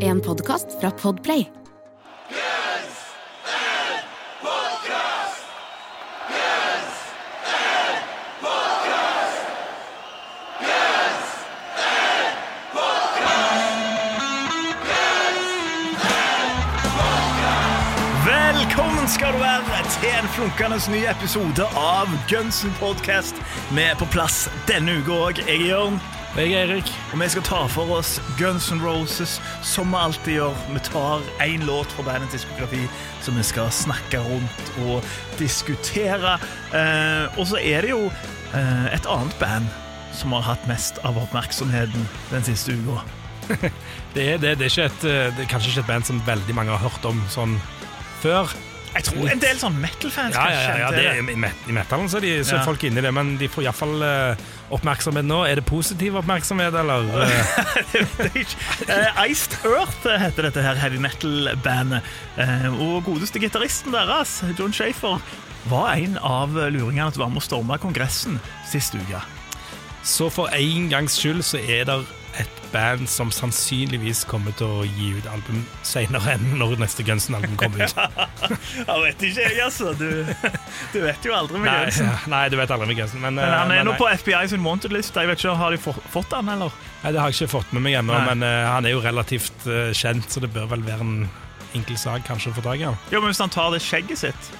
En podkast fra Podplay. Velkommen skal du være til en flunkende ny episode av Gunsen podcast. Vi er på plass denne uka òg. Jeg er Jørn. Jeg er Erik. Og vi skal ta for oss Guns N' Roses, som vi alltid gjør. Vi tar én låt fra bandets diskografi som vi skal snakke rundt og diskutere. Eh, og så er det jo eh, et annet band som har hatt mest av oppmerksomheten den siste uka. Det er, det, det er, ikke et, eh, det er kanskje ikke et band som veldig mange har hørt om sånn før. Jeg tror en del sånn metal-fans Ja, ja, ja, ja det er, I metalen så er, de, så er Ja. folk inni det, men de får iallfall uh, oppmerksomhet nå. Er det positiv oppmerksomhet, eller? Uh? Det ikke- Eh, Iced Earth heter dette her heavy metal-bandet. Uh, og godeste gitaristen deres, John Shafer, var en av luringene til å være med å storme Kongressen sist uke. så for en gangs skyld så er det et band som sannsynligvis kommer til å gi ut album senere enn når neste Gunsen-album kommer ut. ja, vet ikke, jeg, altså. Du, du vet jo aldri med Gunsen. ja, nei, du vet aldri med Gunsen. Men, Men han eh, er nå på FBI sin wanted-list. Jeg vet ikke, Har de fått han, eller? Nei, Det har jeg ikke fått med meg ennå, men uh, han er jo relativt uh, kjent, så det bør vel være en enkel sak kanskje å få tak i. Jo, men Hvis han tar det skjegget sitt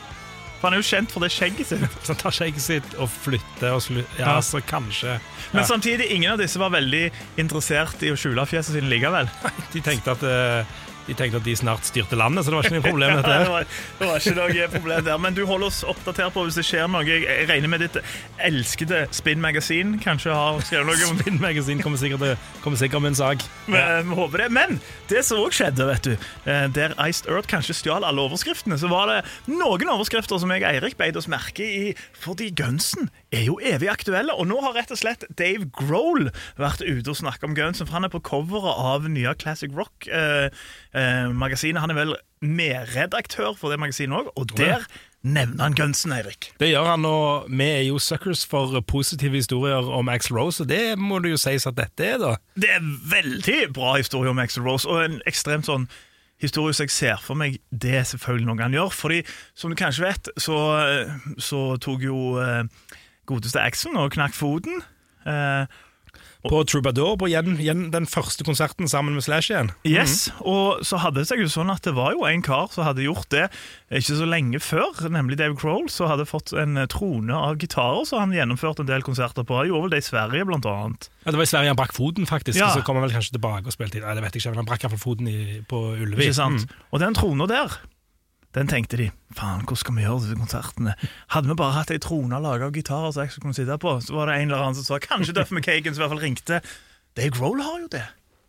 For han er jo kjent for det skjegget sitt. Så han tar skjegget sitt og flytter og slu... Ja, Ja. så kanskje Men samtidig, ingen av disse var veldig interessert i å skjule fjeset sine likevel. De tenkte at eh, de tenkte at de snart styrte landet, så det var ikke noe problem. dette det, var, det var ikke noe problem der. Men du holder oss oppdatert på hvis det skjer noe. Jeg regner med ditt elskede Spinn Magasin kanskje har skrevet noe om Spin Magasin kommer sikkert, kommer sikkert med en sak. Men, vi håper det. Men det som òg skjedde, vet du, eh, der Iced Earth kanskje stjal alle overskriftene, så var det noen overskrifter som jeg og Eirik beit oss merke i, fordi Gunsen er jo evig aktuelle. Og nå har rett og slett Dave Grohl vært ute og snakket om Gunsen, for han er på coveret av nye Classic Rock-magasinet. han er vel medredaktør for det magasinet òg, og der nevner han Gunsen, Eirik. Det gjør han, og vi er jo suckers for positive historier om Axl Rose, og det må det jo sies at dette er, da. Det er veldig bra historie om Axl Rose, og en ekstremt sånn historie som jeg ser for meg det er selvfølgelig noe han gjør. Fordi, som du kanskje vet, så, så tok jo eh, godeste Axel og knakk foten. Eh, På Troubadour, på igjen, igjen den første konserten sammen med Slash igjen. yes, Og så hadde det seg jo sånn at det var jo en kar som hadde gjort det ikke så lenge før, nemlig Dave Crowell, som hadde fått en trone av gitarer som han gjennomførte en del konserter på. Han gjorde vel det i Sverige, blant annet. Ja, Det var i Sverige han brakk foten, faktisk. Ja. Så kom han vel kanskje tilbake og spilte i Nei, det vet jeg ikke, men han brakk iallfall foten i, på Ullevi. Ikke sant? Mm. Og den trona der, den tenkte de Faen, hvordan skal vi gjøre disse konsertene? Hadde vi bare hatt ei trone laga av gitarer som jeg kunne sitte på, så var det en eller annen som sa Kanskje Duff McKagan, som i hvert fall ringte. Dave Grohl har jo det.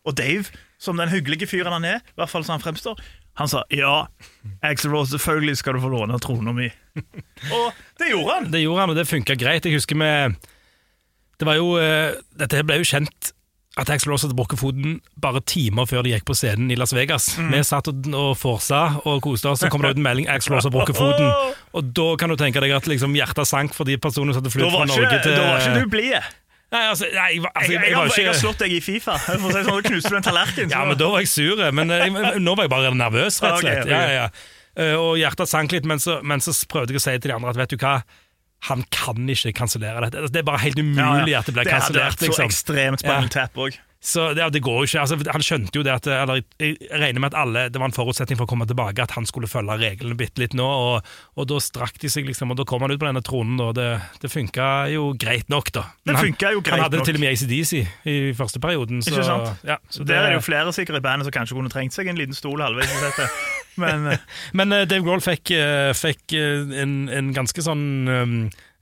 Og Dave, som den hyggelige fyren han er, i hvert fall som han fremstår, han sa ja, Axel Rose, selvfølgelig skal du få låne trona mi. Og det gjorde han. Det gjorde han, og det funka greit. Jeg husker vi Det var jo eh, Dette ble jo kjent at Axel Rose hadde brukket foten bare timer før de gikk på scenen i Las Vegas. Mm. Vi satt og, og forsa og koste oss, så kom det ut en melding Axel Rose har brukket foten. Og da kan du tenke deg at liksom hjertet sank for de personene som hadde flydd fra Norge ikke, til da var ikke du blid. Nei, altså, nei, jeg, altså, Jeg, jeg, jeg, jeg har slått deg i Fifa. For å sånn, knuste du en tallerken. Ja, men da var jeg sur, men eh, nå var jeg bare nervøs, rett og slett. Ja, ja, ja. Eh, Og hjertet sank litt, men så, men så prøvde jeg å si til de andre at vet du hva, han kan ikke kansellere dette. Altså, Det er bare helt umulig at det blir Det hadde kansellert. vært så Liksom. ekstremt Ja. Spinal Tap òg. Så det, det går jo ikke. Altså, han skjønte jo det at Eller jeg regner med at alle Det var en forutsetning for å komme tilbake at han skulle følge reglene bitte litt nå, og, og da strakk de seg, liksom, og da kom han ut på denne tronen, og det, det funka jo greit nok, da. Men funka jo greit Han hadde nok. til og med ACDC i første perioden, så Ikke sant? Ja, så Der er det jo flere sikkert i bandet som kanskje kunne trengt seg en liten stol halvveis i settet. Men eh, Men eh, Dave Grohl fikk, eh, fikk en, en ganske sånn um,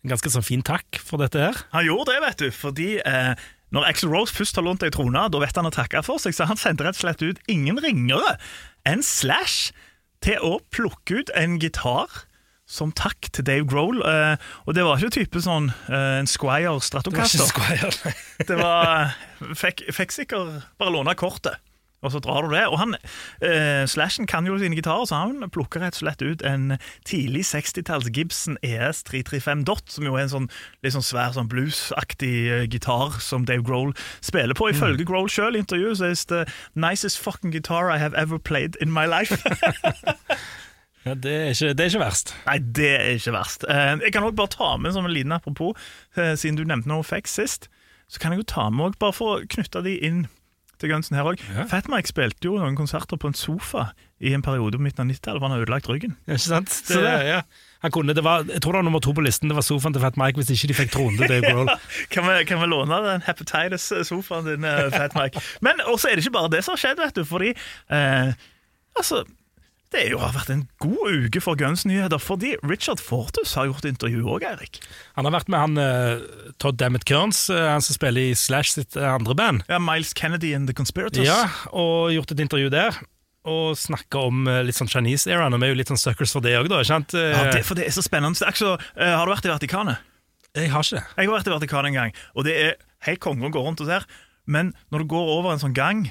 en ganske sånn fin takk for dette her. han gjorde det, vet du, fordi eh, når Axel Rose først har lånt ei trone, da vet han å takke for seg, så han sendte rett og slett ut ingen ringere enn Slash til å plukke ut en gitar som takk til Dave Grohl. Eh, og det var ikke type sånn eh, en Squire Det var ikke Squire, nei. Det var Fikk, fikk sikkert bare låne kortet. Og så drar du det. Og han, eh, Slashen kan jo sine gitarer, så han plukker rett og slett ut en tidlig 60-talls Gibson ES 335 Dot, som jo er en sånn litt sånn svær sånn bluesaktig eh, gitar som Dave Grohl spiller på. Ifølge Grohl sjøl i intervjuet så er det the nicest fucking guitar I have ever played in my life. Ja, det, er ikke, det er ikke verst. Nei, det er ikke verst. Eh, Jeg kan også bare ta med som en liten apropos, eh, siden du nevnte noe effects sist, så kan jeg jo ta med også, bare for å knytte de inn til Gunsen her òg. Ja. Fat Mike spilte jo noen konserter på en sofa i en periode på midten av 90-tallet, for han har ødelagt ryggen. Ja, Ikke sant? Så Det, det- ja. Han kunne, det var, jeg tror det var nummer to på listen. Det var sofaen til Fat Mike hvis ikke de fikk tronen til Dave Grohl. Kan vi, kan vi låne den hepatitis-sofaen din, eh, Fat Mike? Men også er det ikke bare det som har skjedd, vet du, fordi eh, Altså, det jo, har vært en god uke for Guns-nyheter, fordi Richard Fortus har gjort intervju òg, Eirik. Han har vært med han uh, Todd Dammit Kearns, uh, han som spiller i Slash sitt eh, andre band. Ja, Miles Kennedy and The Conspirators. Ja, og gjort et intervju der. Og snakka om uh, litt sånn Chinese-era. Og vi er jo litt sånn suckers for det òg, da. ikke sant? Ja, det, for det er så spennende. Så, har du vært i Vatikanet? Jeg har ikke det. Jeg har vært i Vatikanet en gang, og det er helt konge å gå rundt og se. Men når du går over en sånn gang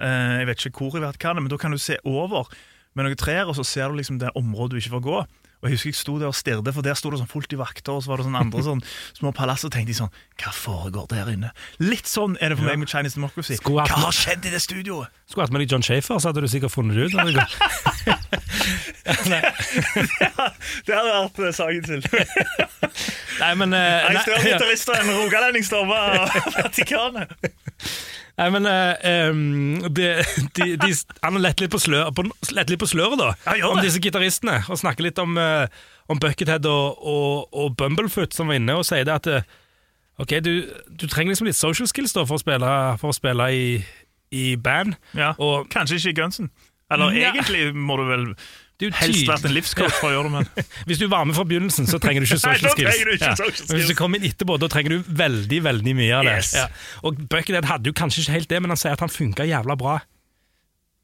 Jeg vet ikke hvor i Vatikanet, men da kan du se over med noen trær, og så ser du liksom det området du ikke får gå. Og Jeg husker jeg sto der og stirret, for der sto det sånn fullt i vakter, og så var det sånn andre sånn små palass, og tenkte jeg sånn Hva foregår der inne? Litt sånn er det for meg med Chinese Democracy. Hva har skjedd i det studioet? Skulle hatt med deg John Shafer, så hadde du sikkert funnet det ut. det, det hadde vært eh, saken til. Nei, men, uh, Jeg står større og gitarist enn rogalending av Vatikanet. Nei, men eh, em, de, de, de, Han har lett litt på, slør, på, lett litt på sløret, da. Ja, om disse gitaristene. Og snakker litt om, eh, om Buckethead og, og, og Bumblefoot, som var inne og sier det at eh, Ok, du, du trenger liksom litt social skills da for å spille, for å spille i, i band. Ja. Og Kanskje ikke i Gunsen. Eller Ja. egentlig må du vel helst vært en livscoach for å gjøre det, men Hvis du var med fra begynnelsen, så trenger du ikke Nei, social skills. trenger du ikke social Men hvis du kommer inn etterpå, da trenger du veldig veldig mye av det. Yes. Ja. Og Buckethead hadde jo kanskje ikke helt det, men han sier at han funka jævla bra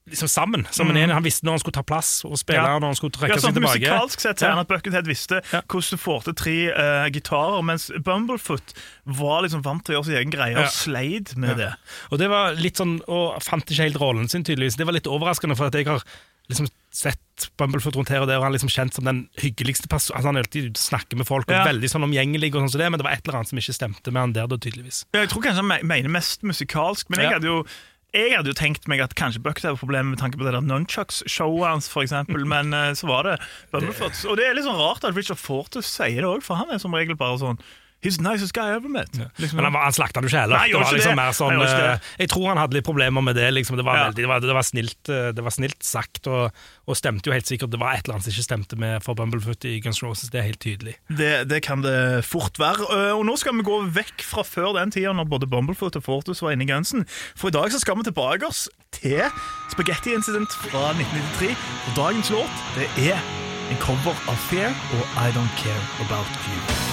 liksom sammen. Som en enhet. Han visste når han skulle ta plass og spille, Mm. Ja. når han skulle ja, trekke sånn seg tilbake. Musikalsk sett sier Ja. han at Buckethead visste Ja. hvordan du får til tre uh, gitarer, mens Bumblefoot var liksom vant til å gjøre sin egen greie Ja. og sleit med det. Og det var litt sånn, og fant ikke helt rollen sin, tydeligvis. Det var litt overraskende, for at jeg har liksom sett Bumblefoot rundt her og der, og han er liksom kjent som den hyggeligste personen. Altså, han alltid snakker med folk, og Ja. veldig sånn omgjengelig, og sånn som det, men det var et eller annet som ikke stemte med han der, da, tydeligvis. Jeg tror kanskje han mener mest musikalsk, men jeg Ja. hadde jo jeg hadde jo tenkt meg at kanskje Buckethead var problemet med tanke på det der Nunchucks-showet hans, for eksempel, men eh, så var det Bumblefoot. Og det er litt sånn rart at Richard Fortus sier det òg, for han er som regel bare sånn He's the nicest guy I ever met. Liksom. Men han, han slakta du ikke heller. Nei, det var liksom det. mer sånn Nei, jeg, eh, Jeg tror han hadde litt problemer med det. Liksom. Det, var Ja. veldig, det, var, det, var snilt, eh, det var snilt sagt, og, og stemte jo helt sikkert. Det var et eller annet som ikke stemte med for Bumblefoot i Guns Roses. Det er helt tydelig. Det, det kan det fort være. Øh, Og nå skal vi gå vekk fra før den tida når både Bumblefoot og Fortus var inne i Gunsen. For i dag så skal vi tilbake oss til Spaghetti Incident fra 1993. Og dagens låt det er en cover av Fair og I Don't Care About You.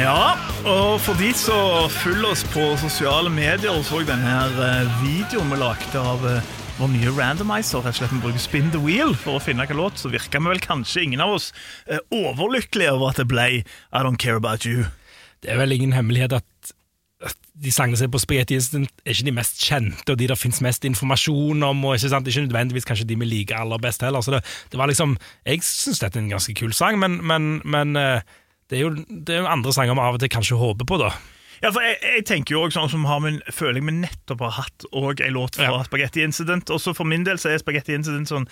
Ja, og for de som følger oss på sosiale medier og så denne eh, videoen vi lagde av eh, vår nye randomizer, rett og slett vi bruker spin the wheel for å finne hvilken låt, så virka vi vel kanskje ingen av oss eh, overlykkelige over at det ble I Don't Care About You. Det er vel ingen hemmelighet at de sangene som er på Spaghetti Instant, er ikke de mest kjente, og de der finnes mest informasjon om, og ikke, sant? ikke nødvendigvis kanskje de vi liker aller best heller. Så det, det var liksom Jeg syns dette er en ganske kul sang, men, men, men eh, det, er jo, det er jo andre sanger vi av og til kanskje håper på, da. Ja, for jeg, jeg tenker jo også sånn som har min, føler jeg vi nettopp har hatt og en låt fra Ja. Spaghetti Incident. Også for min del så er Spaghetti Incident sånn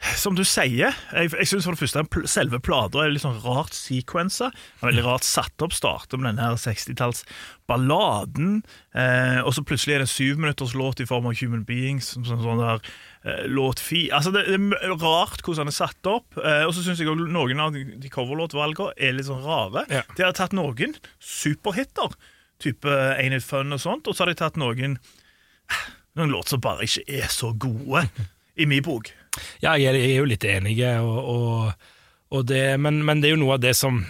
som du sier, jeg, jeg synes for det første selve plata er litt sånn rart sequensa. Veldig rart satt opp. Starter med denne her 60-talls-balladen, eh, og så plutselig er det en syvminutters låt i form av Human Beings. Som sånn, sånn der eh, låt fi. Altså Det, det er rart hvordan den er satt opp. Eh, og så syns jeg også noen av de, de coverlåtvalgene er litt sånn rare. Ja. De har tatt noen superhitter, type Ain't It Fun og sånt, og så har de tatt noen noen låter som bare ikke er så gode, i min bok. Ja, jeg er, jo litt enig, og, og, og det, men, men det er jo noe av det som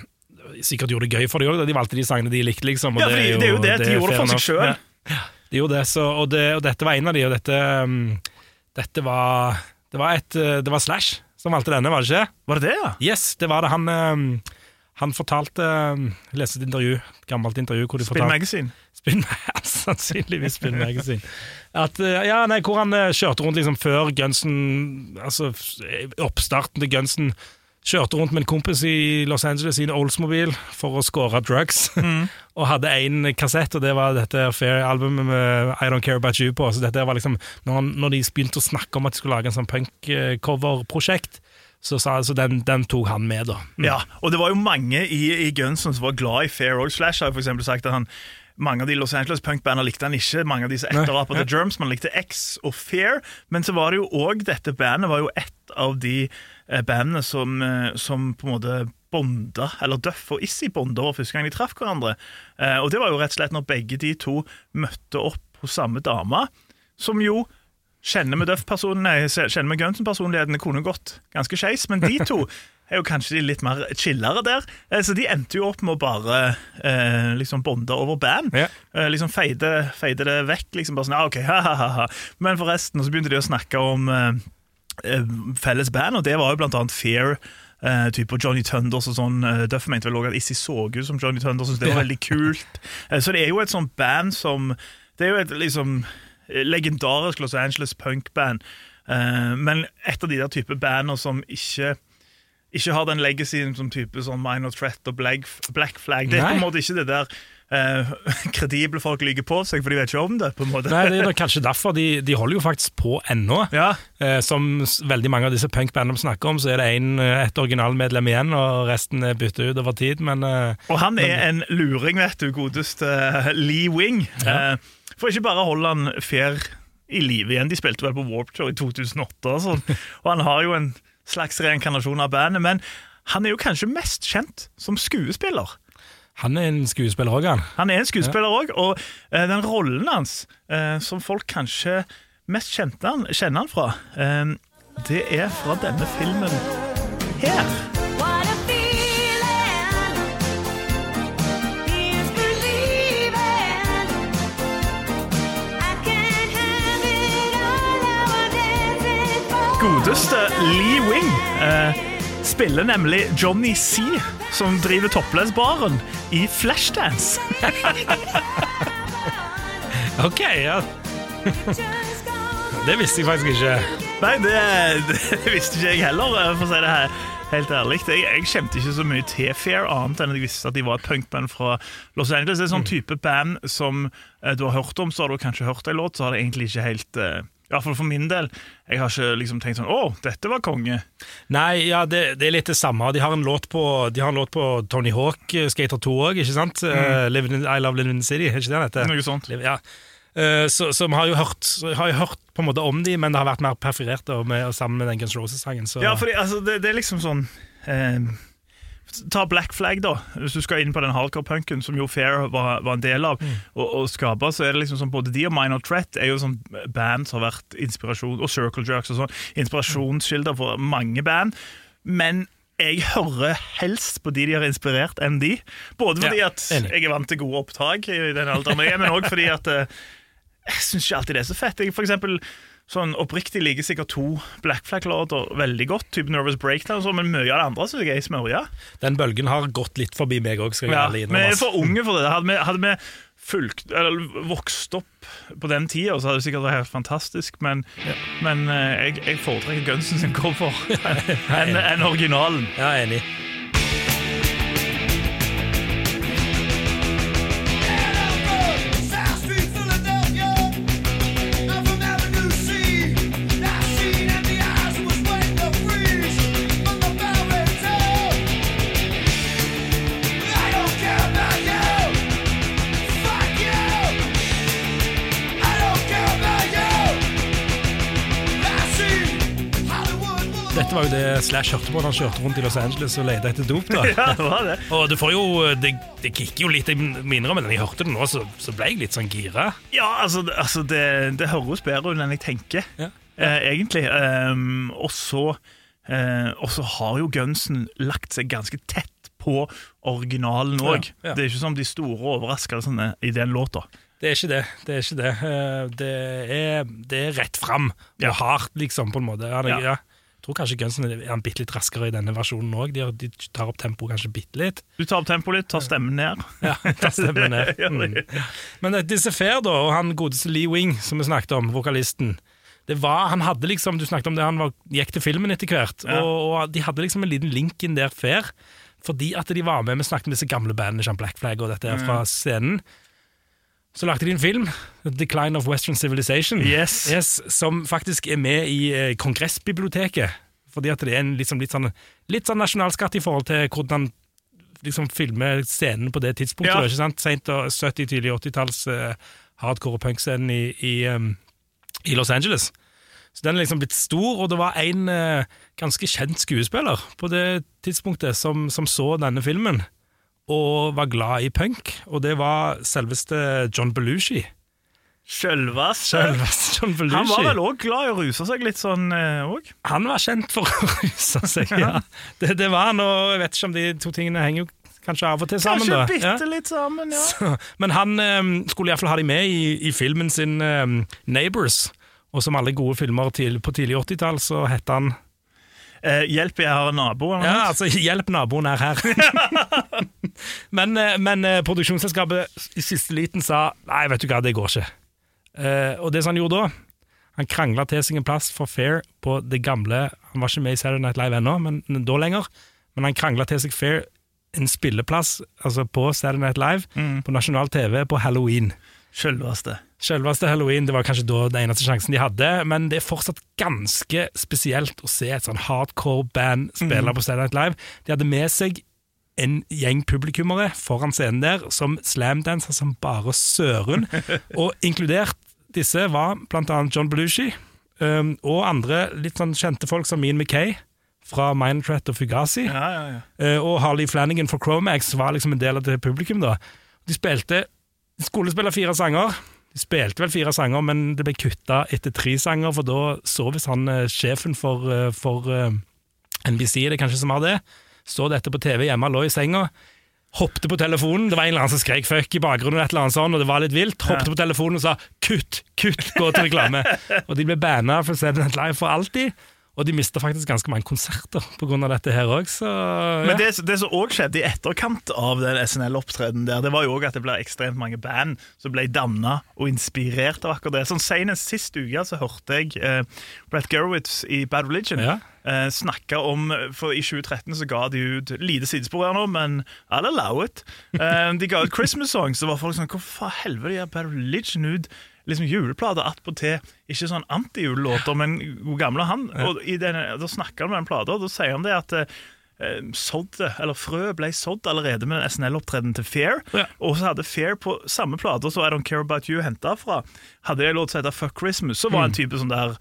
sikkert gjorde det gøy for dem òg. De valgte de sangene de likte, liksom. Ja, fordi det er jo det, de gjorde det for seg enough. Ja, de gjorde det, så, og, det, og dette var en av de, og dette, um, dette var det var, et, uh, det var Slash som valgte denne, var det ikke? Var det det, ja? Yes, det var det. Han, um, han fortalte Jeg leste et intervju, gammelt intervju hvor de Spin fortalte Magazine. Spin, sannsynligvis Spin Magazine. At, uh, ja, nei, hvor han uh, kjørte rundt liksom før Gunsen Altså oppstarten til Gunsen. Kjørte rundt med en kompis i Los Angeles i en Oldsmobil for å score drugs. og hadde én kassett, og det var dette Fair-albumet med I Don't Care About You på. Så dette var liksom Når, han, når de begynte å snakke om at de skulle lage en sånn punk-cover-prosjekt, så, så den, den tok han med, da. Ja, og det var jo mange i, i Gunson som var glad i Fair Old Slash. Har for sagt at han mange av de Los Angeles punkbandene likte han ikke. Mange av disse etterapper The Germs, man likte X og Fair. Men så var det jo òg Dette bandet var jo et av de eh, bandene som, eh, som på en måte bonda, eller Duff og Issy bonda over første gang de traff hverandre. Eh, og det var jo rett og slett når begge de to møtte opp hos samme dame, som jo kjenner med Duff-personen, Gunsen-personlighetene kunne gått ganske skeis, men de to er jo kanskje de litt mer chillere der. Eh, Så de endte jo opp med å bare eh, liksom bonde over band. Ja. Eh, liksom feide, feide det vekk. liksom bare sånn, ja, ok, ha-ha-ha. Men forresten, og så begynte de å snakke om eh, eh, felles band, og det var jo blant annet Fear. Uh, type Johnny Thunders og sånn. Uh, Duff mente vel også at Issy så ut som Johnny Thunders, det var veldig kult. Uh, så det er jo et sånt band som Det er jo et liksom legendarisk Los Angeles punkband, uh, men et av de der type bander som ikke ikke har den legacyen som type sånn Minor Threat og Black, Black Flag. Det er på en måte ikke det der eh, kredible folk lyver på seg, for de vet ikke om det. på en måte. Nei, det er kanskje derfor. De, de holder jo faktisk på ennå. Ja, Eh, som veldig mange av disse punkbandene snakker om, så er det en, eh, et originalmedlem igjen, og resten er bytta ut over tid, men eh, Og han er en luring, vet du, godeste eh, Lee Wing. Ja. Eh, for ikke bare holde han fair i live igjen, de spilte vel på Warp Tour i 2008, og sånn. Og han har jo en slags reinkarnasjon av bandet, men han er jo kanskje mest kjent som skuespiller. han er en skuespiller òg, han. Han er en skuespiller òg, og eh, den rollen hans, eh, som folk kanskje mest kjente han, kjenner han fra, eh, det er fra denne filmen her. Godeste Lee Wing eh, spiller nemlig Johnny C, som driver toppløsbaren i Flashdance. Ok, ja. Det visste jeg faktisk ikke. Nei, det, det visste ikke jeg heller, eh, for å si det her helt ærlig. Jeg, jeg kjente ikke så mye til Fair, annet enn at jeg visste at de var et punkband fra Los Angeles. Det er sånn type band som eh, du har hørt om, så har du kanskje hørt en låt, så har det egentlig ikke helt eh, i hvert fall for min del. Jeg har ikke liksom tenkt sånn Å, dette var konge. Nei, ja, det, det er litt det samme. De har en låt på, de har en låt på Tony Hawk, eh, Skater 2 òg, ikke sant? Eh, Living in, I Love Living in the City, er ikke det den heter? Noe sånt. Liv- Ja. Uh, så, så vi har jo hørt, har hørt på en måte om de, men det har vært mer perforert da, med, sammen med den Guns Roses-sangen. Ja, for altså, det, det er liksom sånn eh, Ta Black Flag, da. Hvis du skal inn på den hardcore-punken som jo Fair var, var en del av, og, og skape, så er det liksom sånn både de og Minor Threat er jo sånn band som har vært inspirasjon, og Circle Jerks og sånn, inspirasjonskilder for mange band. Men jeg hører helst på de de har inspirert, enn de. Både fordi at jeg er vant til gode opptak i den alderen jeg er, men òg fordi at eh, jeg syns ikke alltid det er så fett. Jeg for eksempel sånn oppriktig liker sikkert to Black Flag-låter veldig godt, type Nervous Breakdown, men mye av det andre syns jeg er smørja. Den bølgen har gått litt forbi meg òg, skal jeg Ja, ærlig vi er for unge for det. Hadde vi, hadde vi fulgt, eller vokst opp på den tida, så hadde det sikkert vært helt fantastisk, men, men eh, jeg, jeg foretrekker Gunsen sin cover enn en originalen. Ja, enig. Slash hørte på da han kjørte rundt i Los Angeles og lette etter dop. da Ja, det var det. Og du får jo, Det, det kicker jo litt, jeg minner om det. Jeg hørte det nå, så, så ble jeg litt sånn gira. Ja, altså, det- altså det, det høres bedre ut enn jeg tenker, Ja. eh, egentlig. Um, og så eh, har jo Gunsen lagt seg ganske tett på originalen òg. Ja, ja. Det er ikke som de store overraskelsene i den låta. Det er ikke det. Det er ikke det. Eh, Det er, det er rett fram og Ja. hardt, liksom, på en måte. Det, ja. Jeg tror kanskje Gunsen er en bitte litt raskere i denne versjonen òg. De, de tar opp tempoet kanskje bitte litt. Du tar opp tempoet litt, tar stemmen ned. Ja, tar stemmen ned. Mm. Men eh, disse Fair, da, og han godeste Lee Wing, som vi snakket om, vokalisten det var, Han hadde liksom, Du snakket om det, han var, gikk til filmen etter hvert, Ja. og, og de hadde liksom en liten link inn der Fair, fordi at de var med Vi snakket om disse gamle bandene, som Black Flag og dette her fra scenen. Så lagde de en film, The Decline of Western Civilization, Yes. som faktisk er med i eh, Kongressbiblioteket. Fordi at det er en liksom, litt, sånn, litt sånn nasjonalskatt i forhold til hvordan liksom filme scenen på det tidspunktet. Ja. Ikke sant? Sent og 70-, tidlig 80-talls eh, hardcore punk-scenen i, i, um, i Los Angeles. Så den er liksom blitt stor, og det var en eh, ganske kjent skuespiller på det tidspunktet som, som så denne filmen og var glad i punk, og det var selveste John Belushi. Selveste John Belushi. Han var vel òg glad i å ruse seg litt sånn òg. Han var kjent for å ruse seg, ja. Det, det var han, og jeg vet ikke om de to tingene henger jo kanskje av og til sammen. Kanskje da. bitte Ja. litt sammen, ja. Så, Men han eh, skulle iallfall ha de med i, i filmen sin eh, Neighbors. Og som alle gode filmer til, på tidlig 80-tall, så het han Eh, hjelp, jeg har en nabo. eller Ja, altså, hjelp naboen er her. men eh, men eh, produksjonsselskapet i siste liten sa nei, vet du hva, det går ikke. Eh, og det som han gjorde da, han krangla til seg en plass for Fair på det gamle Han var ikke med i Saturday Night Live ennå, men da lenger. Men han krangla til seg Fair en spilleplass altså på Saturday Night Live på nasjonal TV på halloween. Selveste. Selveste halloween, det var kanskje da den eneste sjansen de hadde, men det er fortsatt ganske spesielt å se et sånn hardcore band spille på Saturday Night Live. De hadde med seg en gjeng publikummere foran scenen der som slamdanser som bare søren, og inkludert disse var annet John Belushi um, og andre litt sånn kjente folk som Mean McKay fra Minecraft og Fugazi. Ja, ja, ja. Uh, og Harley Flanagan for Chromax var liksom en del av det publikum. da. De spilte De skulle spille fire sanger. De spilte vel fire sanger, men det ble kutta etter tre sanger, for da så visst han eh, sjefen for, eh, for uh, NBC, det er kanskje som har det, så dette på TV hjemme, lå i senga. Hoppte på telefonen, det var en eller annen som skrek fuck i bakgrunnen, et eller annet sånt, og det var litt vilt. Hoppte på telefonen og sa kutt, kutt, gå til reklame. og de ble banna for Saturday Night Live for alltid. Og de mista faktisk ganske mange konserter pga. dette her òg, så ja. Men det, det som òg skjedde i etterkant av den SNL-opptredenen der, det var jo òg at det ble ekstremt mange band som ble danna og inspirert av akkurat det. Sånn Senest sist uke så hørte jeg uh, Brett Gerwitz i Bad Religion Ja. Eh, snakke om For i 2013 så ga de ut lite sidespor her nå, men I'll allow it. Eh, de ga ut Christmas songs. Så var folk sånn Hvorfor helvete gir Bad Religion ut liksom juleplater attpåtil? Ikke sånn antijulelåter, men god gamle han. Og i denne, Da snakker han med den plata, og da sier han det at eh, sådde, eller frø ble sådd allerede med den SNL-opptredenen til Fair. Ja. Og så hadde Fair på samme plate som I Don't Care About You henta fra, hadde en låt som heter Fuck Christmas, så var en type sånn der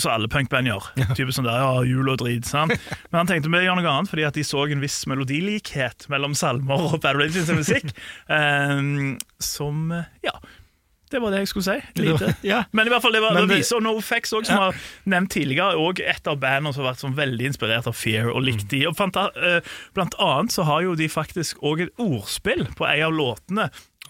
så alle punkband gjør. Type sånn der, ja, jul og drit. Sant? Men han tenkte vi gjør noe annet, fordi at de så en viss melodilikhet mellom salmer og Bad Religions musikk. Um, som eh, Ja. Det var det jeg skulle si. Lite. Ja. Men i hvert fall det var Men det og NoFX også, som har nevnt tidligere, og et av bandene som har vært sånn veldig inspirert av Fear og likt de. Og eh, blant annet så har jo de faktisk òg et ordspill på en av låtene.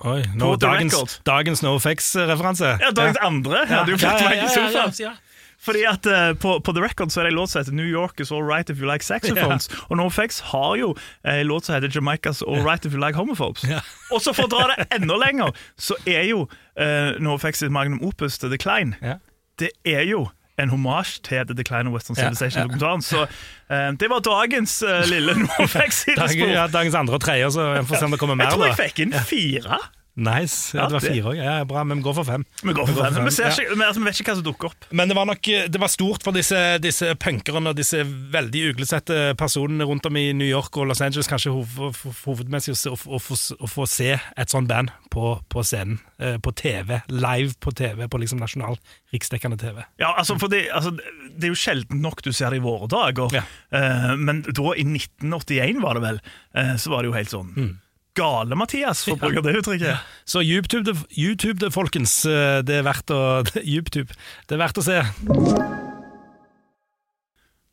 Oi, no, dagens, dagens NoFX-referanse. Ja, dagens andre Ja, du ja, ja, ja, sofaen. Fordi at uh, på, på The Record så er det en låt som heter New York is all right if you like saxophones. Og NoFX har jo en låt som heter Jamaica's all right if you like homophobes. Yeah. Og så for å dra det enda lenger, så er jo uh, NoFX sitt magnum opus The Decline yeah. Det er jo en homasj til The Decline of Western Civilization-dokumentaren. Så eh, det var dagens uh, lille Dag, NoFX-sidespor. ja, dagens andre og tredje, så vi får se om det kommer mer. Jeg tror jeg fikk inn fire. Nice. Ja, det var fire òg. Ja, bra, men vi går for fem. Vi går for Vi fem. Vi, ser ikke, men, altså, vi vet ikke hva som dukker opp. Men det var nok det var stort for disse, disse punkerne og disse veldig uglesette personene rundt om i New York og Los Angeles kanskje hoved, hoved- hovedmessig å, å, å, å få se et sånt band på, på scenen. eh, På TV. Live på TV, på liksom nasjonal riksdekkende TV. Ja, altså, for det, altså, det er jo sjelden nok du ser det i våre dager. Ja. Eh, men da, i 1981 var det vel, eh, så var det jo helt sånn Mm. Gale, Mathias, for å bruke det uttrykket. Så YouTube det, YouTube det, folkens. eh, Det er verdt å YouTube. Det er verdt å se.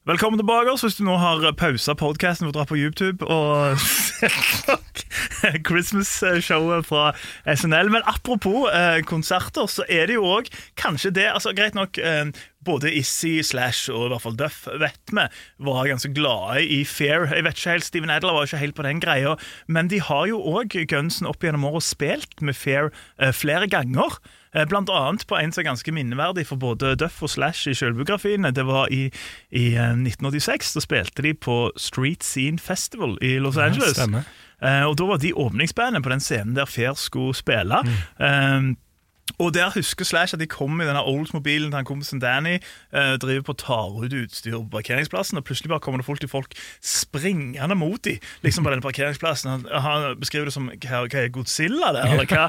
Velkommen tilbake oss hvis du nå har pausa podkasten for å dra på YouTube og se Christmas-showet fra SNL. Men apropos eh, konserter, så er det jo òg kanskje det altså Greit nok, eh, både Issy, Slash og i hvert fall Duff vet vi var ganske glade i Fair. Jeg vet ikke helt, Steven Adler var ikke helt på den greia, men de har jo òg Gunsen opp gjennom året spilt med Fair eh, flere ganger. Eh, Blant annet på en som er ganske minneverdig for både Duff og Slash i selvbiografiene. Det var i, i eh, 1986. Da spilte de på Street Scene Festival i Los Angeles. Stemmer. Eh, og Da var de åpningsbandet på den scenen der Fair skulle spille. Eh, og der husker Slash at de kommer i denne Oldsmobilen til han kompisen Danny. Eh, driver på tar ut utstyr på parkeringsplassen, og plutselig bare kommer det fullt til folk springende mot dem liksom på denne parkeringsplassen. Han, han beskriver det som hva, hva er Godzilla der, eller hva?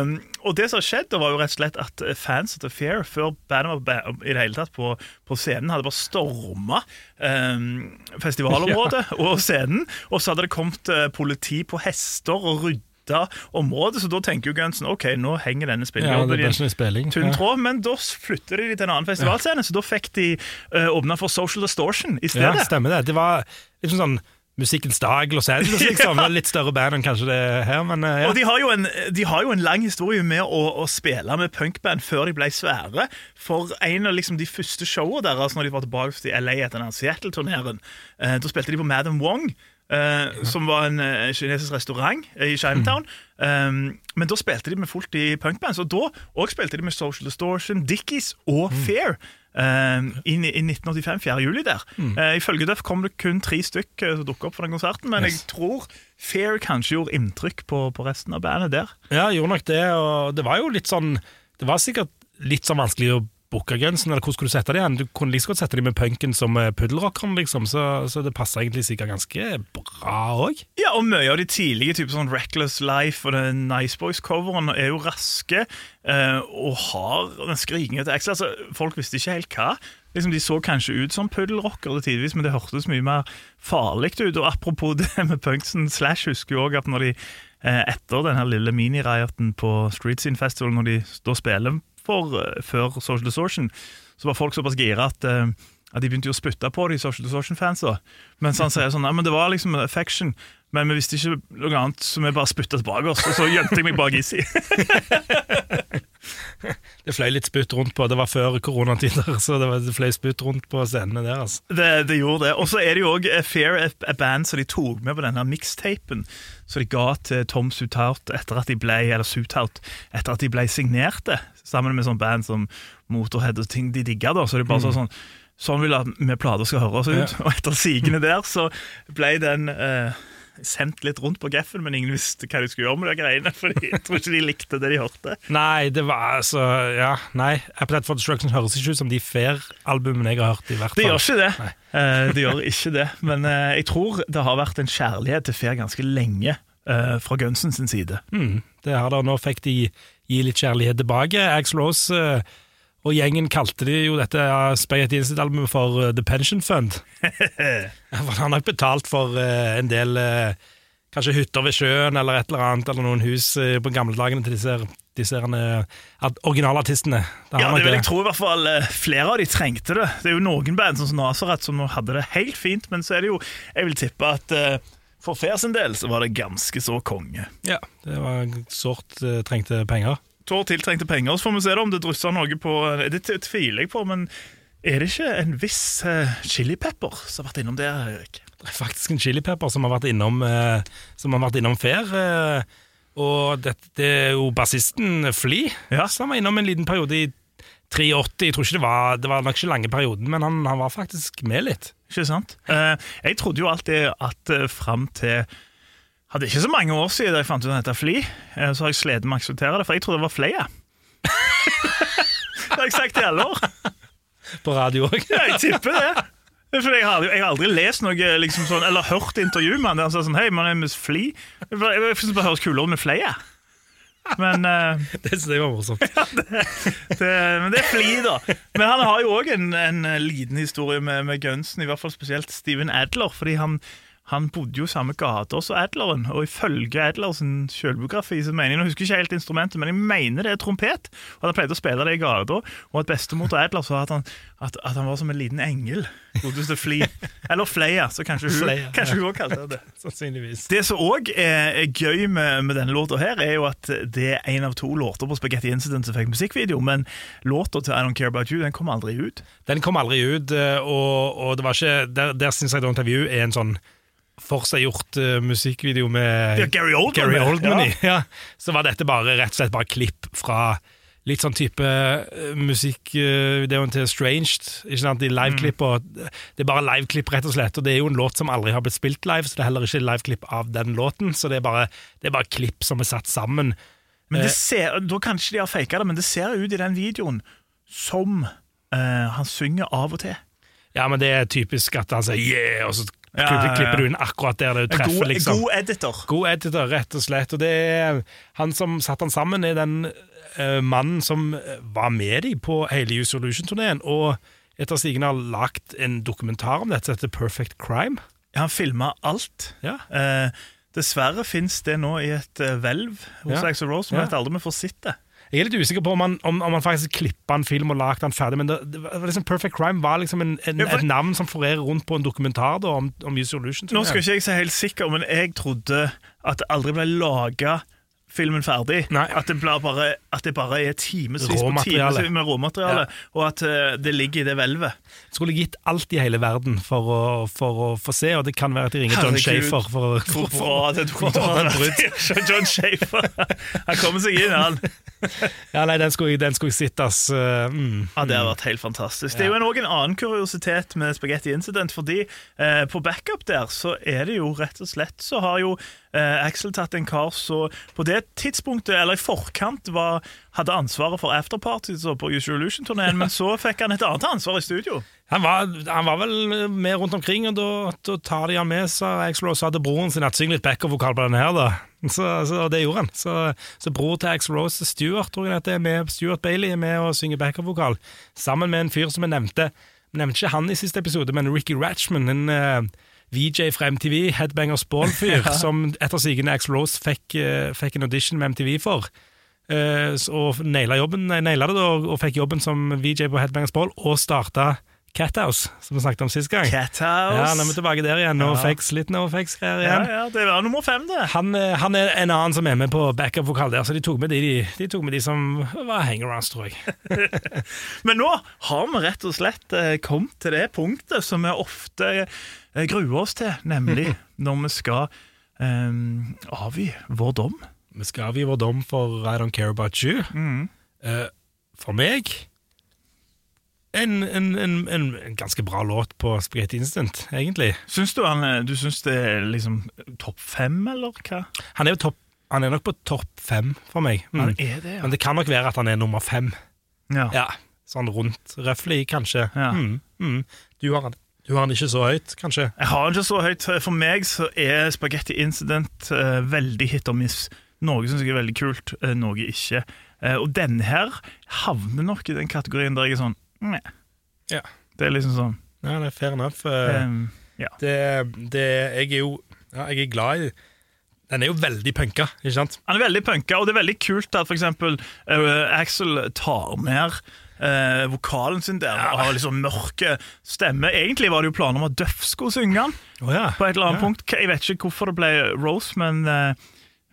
um, og det som har skjedd, da var jo rett og slett at fans av The Fair, før bandet var i det hele tatt på, på scenen, hadde bare storma um, festivalområdet og scenen, og så hadde det kommet eh, politi på hester og rydda området, så da tenker jo Gunsen ok, nå henger denne Ja, spillejobben i en tynn tråd, men da flytter de til en annen festivalscene, så da fikk de uh, åpna for Social Distortion i Ja, stedet. stemmer det. Det var liksom sånn Musikkens dag, Los Angeles, liksom. Litt større band enn kanskje det er her, men eh, ja. Og de har, en, de har jo en lang historie med å, å spille med punkband før de ble svære. For en av liksom de første showene deres når de var tilbake til LA etter den Seattle-turneren, eh, da spilte de på Madam Wong. Eh, Som var en uh, kinesisk restaurant i Chinatown. Um, men da spilte de med fullt i punkbands, og da òg spilte de med Social Distortion, Dickies og Fair. um, i, i 1985, 4. juli der. Eh, ifølge Duff kom det kun tre stykk eh, som dukket opp for den konserten, men jeg tror Fair kanskje gjorde inntrykk på, på resten av bandet der. Ja, gjorde nok det, og det var jo litt sånn Det var sikkert litt sånn vanskelig å booke eller hvor skulle du sette det igjen? Du kunne like liksom godt sette dem med punken som puddelrockeren, liksom, så, så det passer egentlig sikkert ganske bra òg. Ja, og mye av de tidlige type sånn Reckless Life og den Nice Boys-coveren er jo raske eh, og har den skrikingen til Axel. Altså, folk visste ikke helt hva. Liksom, de så kanskje ut som puddelrockere tidvis, men det hørtes mye mer farlig ut. Og apropos det med punksen, Slash husker jo òg at når de eh, etter den her lille minirioten på Street Scene Festival, når de da spiller for, eh, før Social Distortion, så var folk såpass gira at eh, at de begynte jo å spytte på de Social Distortion-fansa. Mens han sier sånn Nei, men det var liksom affection, men vi visste ikke noe annet, så vi bare spytta tilbake oss. Og så gjemte jeg meg bak Issy. Det fløy litt spytt rundt på, det var før koronatider, så det, var, det fløy spytt rundt på scenene der. altså. Det, det gjorde det. Og så er det jo òg Fair, et band som de tok med på denne mixtapen. Så de ga til Tom Sutout etter at de ble eller Sutout, etter at de ble signerte. Sammen med sånn band som Motorhead og ting de digga. da, Så de bare mm. sånn Sånn vil vi plater skal høre oss ut. Og etter sigende der så ble den eh, sendt litt rundt på geffen, men ingen visste hva de skulle gjøre med de greiene. For jeg tror ikke de likte det de hørte. Nei, det var altså Ja, nei. Appetite for Destruction høres ikke ut som de Fair-albumene jeg har hørt, i hvert fall. Det gjør ikke det. Nei. Eh, det gjør ikke det. Men uh, jeg tror det har vært en kjærlighet til Fair ganske lenge uh, fra Gunsen sin side. Mm, det har det. Nå fikk de gi litt kjærlighet tilbake. Axl Rose og gjengen kalte de jo dette Spaghetti Incident-albumet for eh, The Pension Fund. For Han har nok betalt for eh, en del eh, Kanskje hytter ved sjøen eller et eller annet, eller noen hus på gamledagene til disse, disse originalartistene. Ja, det vil jeg tro i hvert fall flere av de trengte det. Det er jo noen band som Nazaret som hadde det helt fint, men så er det jo Jeg vil tippe at for Fair sin del så var det ganske så konge. Ja, det var sårt trengte penger. Tår tiltrengte penger, så får vi se da om det drysser noe på Det tviler jeg på, men er det ikke en viss uh, chilipepper som har vært innom der, Erik? Det er faktisk en chilipepper som har vært innom, eh, som har vært innom Fair. Eh, og det, det er jo bassisten Fly, Ja. som var innom en liten periode i 83. Jeg tror ikke det var, det var nok ikke lange perioden, men han, han var faktisk med litt. Ikke sant? Eh, jeg trodde jo alltid at uh, fram til hadde ikke så mange år siden jeg fant ut at dette Fli. eh, Så har jeg slitt med å akseptere det, for jeg trodde det var Fleia. det har jeg sagt i alle år. På radio òg. Ja, jeg tipper det. For jeg har, jeg har aldri lest noe liksom sånn, eller hørt intervju med han der han sa sånn Hei, man er med Fli. Jeg jeg synes det bare høres kulere med Fleia. Men, uh, Det synes jeg var morsomt. det, men det er Fli, da. Men han har jo òg en, en liten historie med, med Gunsen, i hvert fall spesielt Steven Adler. Fordi han, han bodde jo i samme gate som Adleren, og ifølge Adlers selvbiografi så mener jeg, Nå husker jeg ikke helt instrumentet, men jeg mener det er trompet. Og Han pleide å spille det i gata, og at bestemor til Adler sa at han, at, at han var som en liten engel. Eller Fleia, så kanskje hun Fleia, kanskje hun også kalte det det. Sannsynligvis. Det som òg er, er gøy med, med denne låta, her er jo at det er en av to låter på Spaghetti Incident som fikk musikkvideo, men låta til I Don't Care About You den kom aldri ut. Den kom aldri ut, eh, og, og det var ikke Der, der syns jeg Don't Have You er en sånn forseggjort uh, musikkvideo med Ja, Gary Oldman. Gary Oldman i. ja. Ja. Så var dette bare rett og slett bare klipp fra litt sånn type uh, musikkvideoen til Stranged. Ikke sant, de liveklipp og Det er bare liveklipp, rett og slett. Og det er jo en låt som aldri har blitt spilt live, så det er heller ikke liveklipp av den låten. Så det er bare, det er bare klipp som er satt sammen. Men det Eh. ser, Da kanskje de har faka det, men det ser ut i den videoen som eh, han synger av og til. Ja, men det er typisk at han sier yeah, og så Ja, ja, ja. klipper du inn akkurat der En treffer, god, liksom. god editor. God editor, rett og slett. Og det er han som satte han sammen, er den uh, mannen som eh, var med de på hele Use Solution-turneen, og etter sigende har lagt en dokumentar om dette, som heter Perfect Crime. Han filma alt. Ja. Uh, dessverre fins det nå i et hvelv hos Ja. Axl Rose, men Ja. jeg vet aldri om vi får sett det. Jeg er litt usikker på om han, om, om han faktisk klippa en film og lagde den ferdig, men det, det var liksom Perfect Crime var liksom en, en, Ja, for- et navn som florerer rundt på en dokumentar da, om, om Use Solution. Nå skal ikke jeg si helt sikker, men jeg trodde at det aldri ble laga filmen ferdig. Nei. At, det bare, at det bare er timevis på Råmateriale. timevis med råmateriale, og at uh, det ligger i det hvelvet. Skulle gitt alt i hele verden for å, for å få se, og det kan være at de ringer John Shafer for, For for å ordne et John Shafer! Han kommer seg inn, han. Ja, nei, den skulle den skulle jeg sett, ass. Uh, mm. Ja, Det har vært helt fantastisk. Det er jo også en annen kuriositet med Spaghetti Incident, fordi eh, på backup der så er det jo rett og slett så har jo eh, Axel tatt en kar som på det tidspunktet, eller i forkant, var, hadde ansvaret for afterparties og på Use Illusion-turneen, men så fikk han et annet ansvar i studio. Han var, han var vel med rundt omkring, og da, da tar de han med, sa Axel Rose sa til broren sin at syng litt backup-vokal på denne her, da. Så, så det gjorde han. Så, så bror til Axel Rose, Stuart, tror jeg det er med, Stuart Bailey, er med og synger backup-vokal, sammen med en fyr som jeg nevnte. Jeg nevnte ikke han i siste episode, men Ricky Ratchman, en eh, VJ fra MTV, Headbangers Ball-fyr, som etter sigende Axel Rose fikk, eh, fikk en audition med MTV for. Eh, og naila jobben, naila det og og fikk jobben som VJ på Headbangers Ball, og starta Cathouse, som vi snakket om sist gang. Cathouse. Ja, nå er vi tilbake der igjen. No Ja. fakes, litt no fakes-greier igjen. ja, ja, det var nummer fem, det. Han, eh, han er en annen som er med på backup-vokal der, så de tok med de, de, de, tok med de som var hangarounds, tror jeg. Men nå har vi rett og slett eh, kommet til det punktet som vi ofte eh, gruer oss til, nemlig når vi skal um, avgi vår dom. Vi skal avgi vår dom for I Don't Care About You. Mm. Uh, for meg en, en, en, en, en ganske bra låt på Spaghetti Instant, egentlig. Syns du, han, du syns det er liksom topp fem, eller hva? Han er jo topp han er nok på topp fem for meg. Mm. Han det, ja. Men det kan nok være at han er nummer fem. ja. Ja, Sånn rundt røftlig, kanskje. Ja. Mm, mm. Du, har han, du har han ikke så høyt, kanskje? Jeg har den ikke så høyt. For meg så er Spaghetti Incident uh, veldig hit og miss. Noe syns jeg er veldig kult, uh, noe ikke. Uh, og denne her havner nok i den kategorien der jeg er sånn. Ja. Det er liksom sånn Ja, det er fair enough. Eh, eh, ja. det, det, jeg er jo ja, jeg er glad i Den er jo veldig punka, ikke sant? Han er veldig punka, og det er veldig kult at for eksempel uh, Axel tar ned uh, vokalen sin der og har liksom mørke stemme. Egentlig var det jo planer om at Duff skulle synge den Oh, ja. på et eller annet Ja. punkt. Jeg vet ikke hvorfor det ble Rose, men, uh,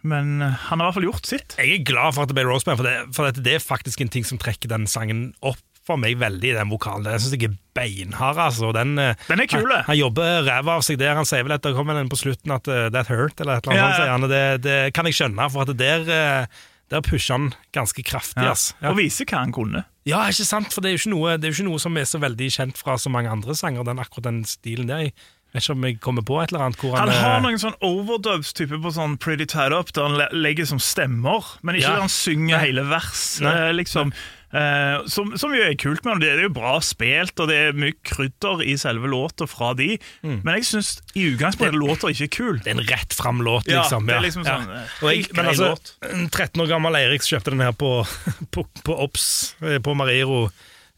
men eh, han har i hvert fall gjort sitt. Jeg er glad for at det ble Roseband, for, det, for det, det er faktisk en ting som trekker den sangen opp for meg veldig, den vokalen. Den syns jeg er beinhard, altså. Den, eh, Den er kul, han, han jobber ræva av seg der. Han sier vel at det kommer en på slutten at uh, 'that hurt', eller et eller annet Ja, ja. han, Det, det kan jeg skjønne, for at der, eh, der pusher han ganske kraftig. Ja. Ja. Og viser hva han kunne. Ja, ikke sant? For det er jo ikke noe, det jo ikke noe som er så veldig kjent fra så mange andre sanger, den akkurat den stilen der. Jeg, Vet ikke om jeg kommer på et eller annet han, Han har eh, noen sånn overdubs type på sånn Pretty Tied Up, der han legger som stemmer, men ikke Ja. der han synger hele vers. Nei. eh, liksom. Eh, som, som jo er kult, men det er jo bra spilt, og det er mye krydder i selve låta fra de. Mm. Men jeg syns i utgangspunktet låta ikke er kul. Det er en rett fram låt, Ja, liksom. det er liksom sånn, ja. Jeg, men altså, en 13 år gammel Eirik kjøpte den her på, på, på Ops, eh, på Mariro,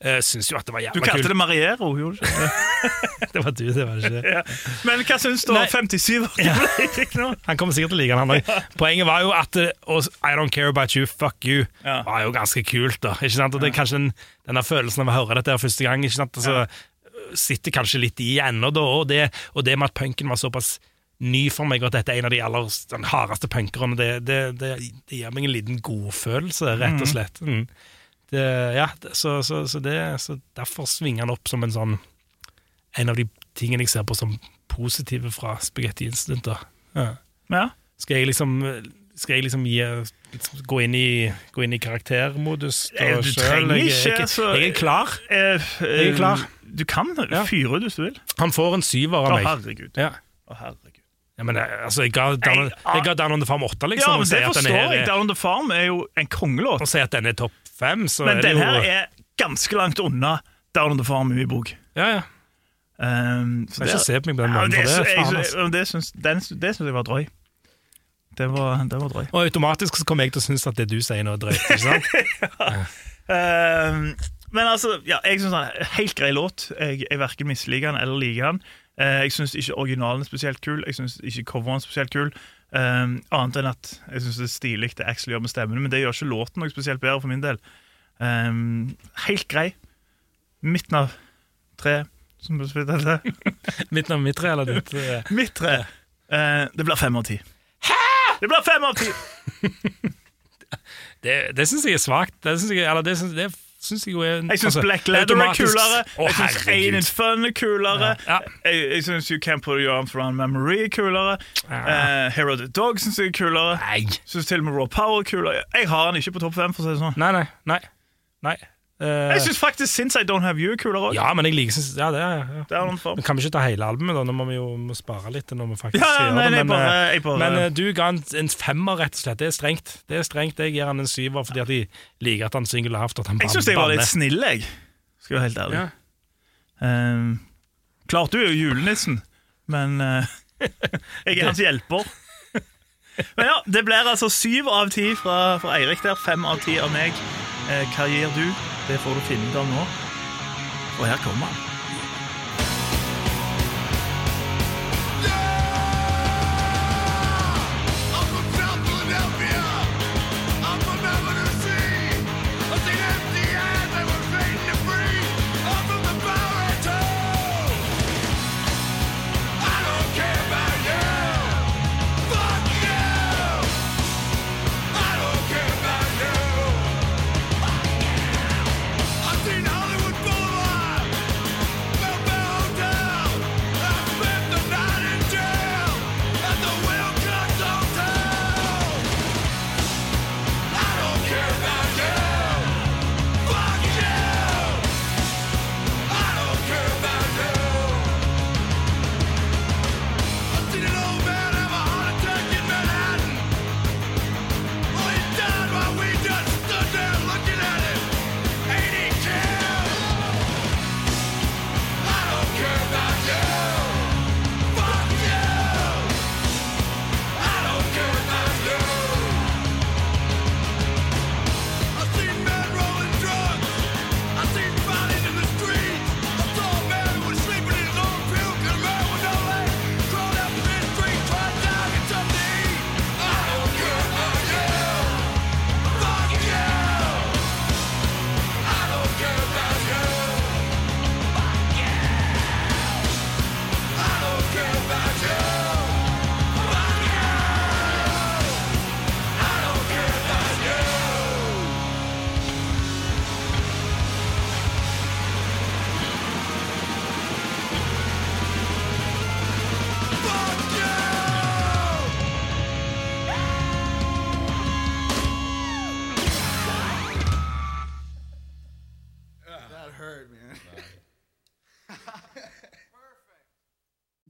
uh, syns jo at det var Du jævla kalte kult. det Mariero, gjorde du ikke det? Var du, det var ikke det. Ja. Men hva syns du om 57 år gamle? Han kommer sikkert til å like den, han òg. Poenget var jo at eh, I don't care about you, fuck you, Ja. var jo ganske kult. da Ikke sant? Og det er kanskje den, denne følelsen av å høre dette her første gang ikke sant? Altså, sitter kanskje litt i ennå, da. Og det, og det med at punken var såpass ny for meg, og at dette er en av de aller sånn, hardeste punkerne, det, det, det, det gir meg en liten godfølelse, rett og slett. Mm. Det, ja, så, så, så, det, så derfor svinger han opp som en sånn En av de tingene jeg ser på som positive fra Spagetti Instant. Ja. Ja. Skal jeg liksom Skal jeg liksom gi, liksom gå, inn i, gå inn i karaktermodus da Eh, du selv? trenger jeg, ikke, Jeg, jeg, jeg er klar. Eh, Jeg er klar. Du kan fyre ut hvis du vil. Han får en syver av meg. Å, herregud. Ja. Å, herregud. Ja, men eh, altså, jeg ga Down, jeg ga Down on the Farm 8, liksom. Ja, men det forstår her jeg. Down on the Farm er jo en kongelåt. Og si at den er topp fem, så Men er det den her er ganske langt unna Down on the Farm i min bok. Ja, ja. Um, så Kan ikke se på meg på den Ja, måten, det, det jeg- faen, altså. det syns den, det syns jeg var drøy. Det var, det var drøy. Og automatisk så kommer jeg til å synes at det du sier nå er drøyt. ikke sant? Um, men altså, ja, jeg syns det er en helt grei låt. Jeg, jeg verken misliker den eller liker den. Eh, jeg syns ikke originalen er spesielt kul. Jeg syns ikke coveren er spesielt kul. Um, annet enn at jeg syns det er stilig det Axel gjør med stemmen, men det gjør ikke låten noe spesielt bedre for min del. Um, helt grei. Midten av tre, som du spilte. Midten av mitt tre eller ditt? Mitt tre. Uh, det blir fem av ti. Det blir fem av ti! Det, det syns jeg er svakt. Det syns jeg, eller det det syns jeg jo er Jeg syns altså, Black Leather er kulere. Å, Jeg syns Ain It Fun er kulere. Ja. Jeg, jeg syns You Can't Put Your Arms Around Memory er kulere. Ja. Uh, Hero the Dog syns jeg er kulere. Nei. Syns til og med Raw Power er kulere. Jeg har den ikke på topp fem, for å si det sånn. Nei, nei. nei, nei. Eh, Jeg syns faktisk Since I Don't Have You er kulere òg. ja, men jeg liker ja, det. er- Ja. Det er noen form. Men kan vi ikke ta hele albumet, da? Nå må vi jo må spare litt når vi faktisk Ja, skal nei, det. nei, Men, bare, eh, jeg bare men uh, du ga en, en femmer, rett og slett. Det er strengt. Det er strengt. Jeg gir han en syver fordi at jeg liker at han synger lavt. At han Jeg syns jeg var litt snill, jeg. Skal være helt ærlig. Ja. Um, klart du er jo julenissen, men uh, jeg er hans hjelper. Men ja, Det blir altså syv av ti fra, fra Eirik der, fem av ti av meg. Eh, hva gir du? Det får du finne ut av nå. Og her kommer han.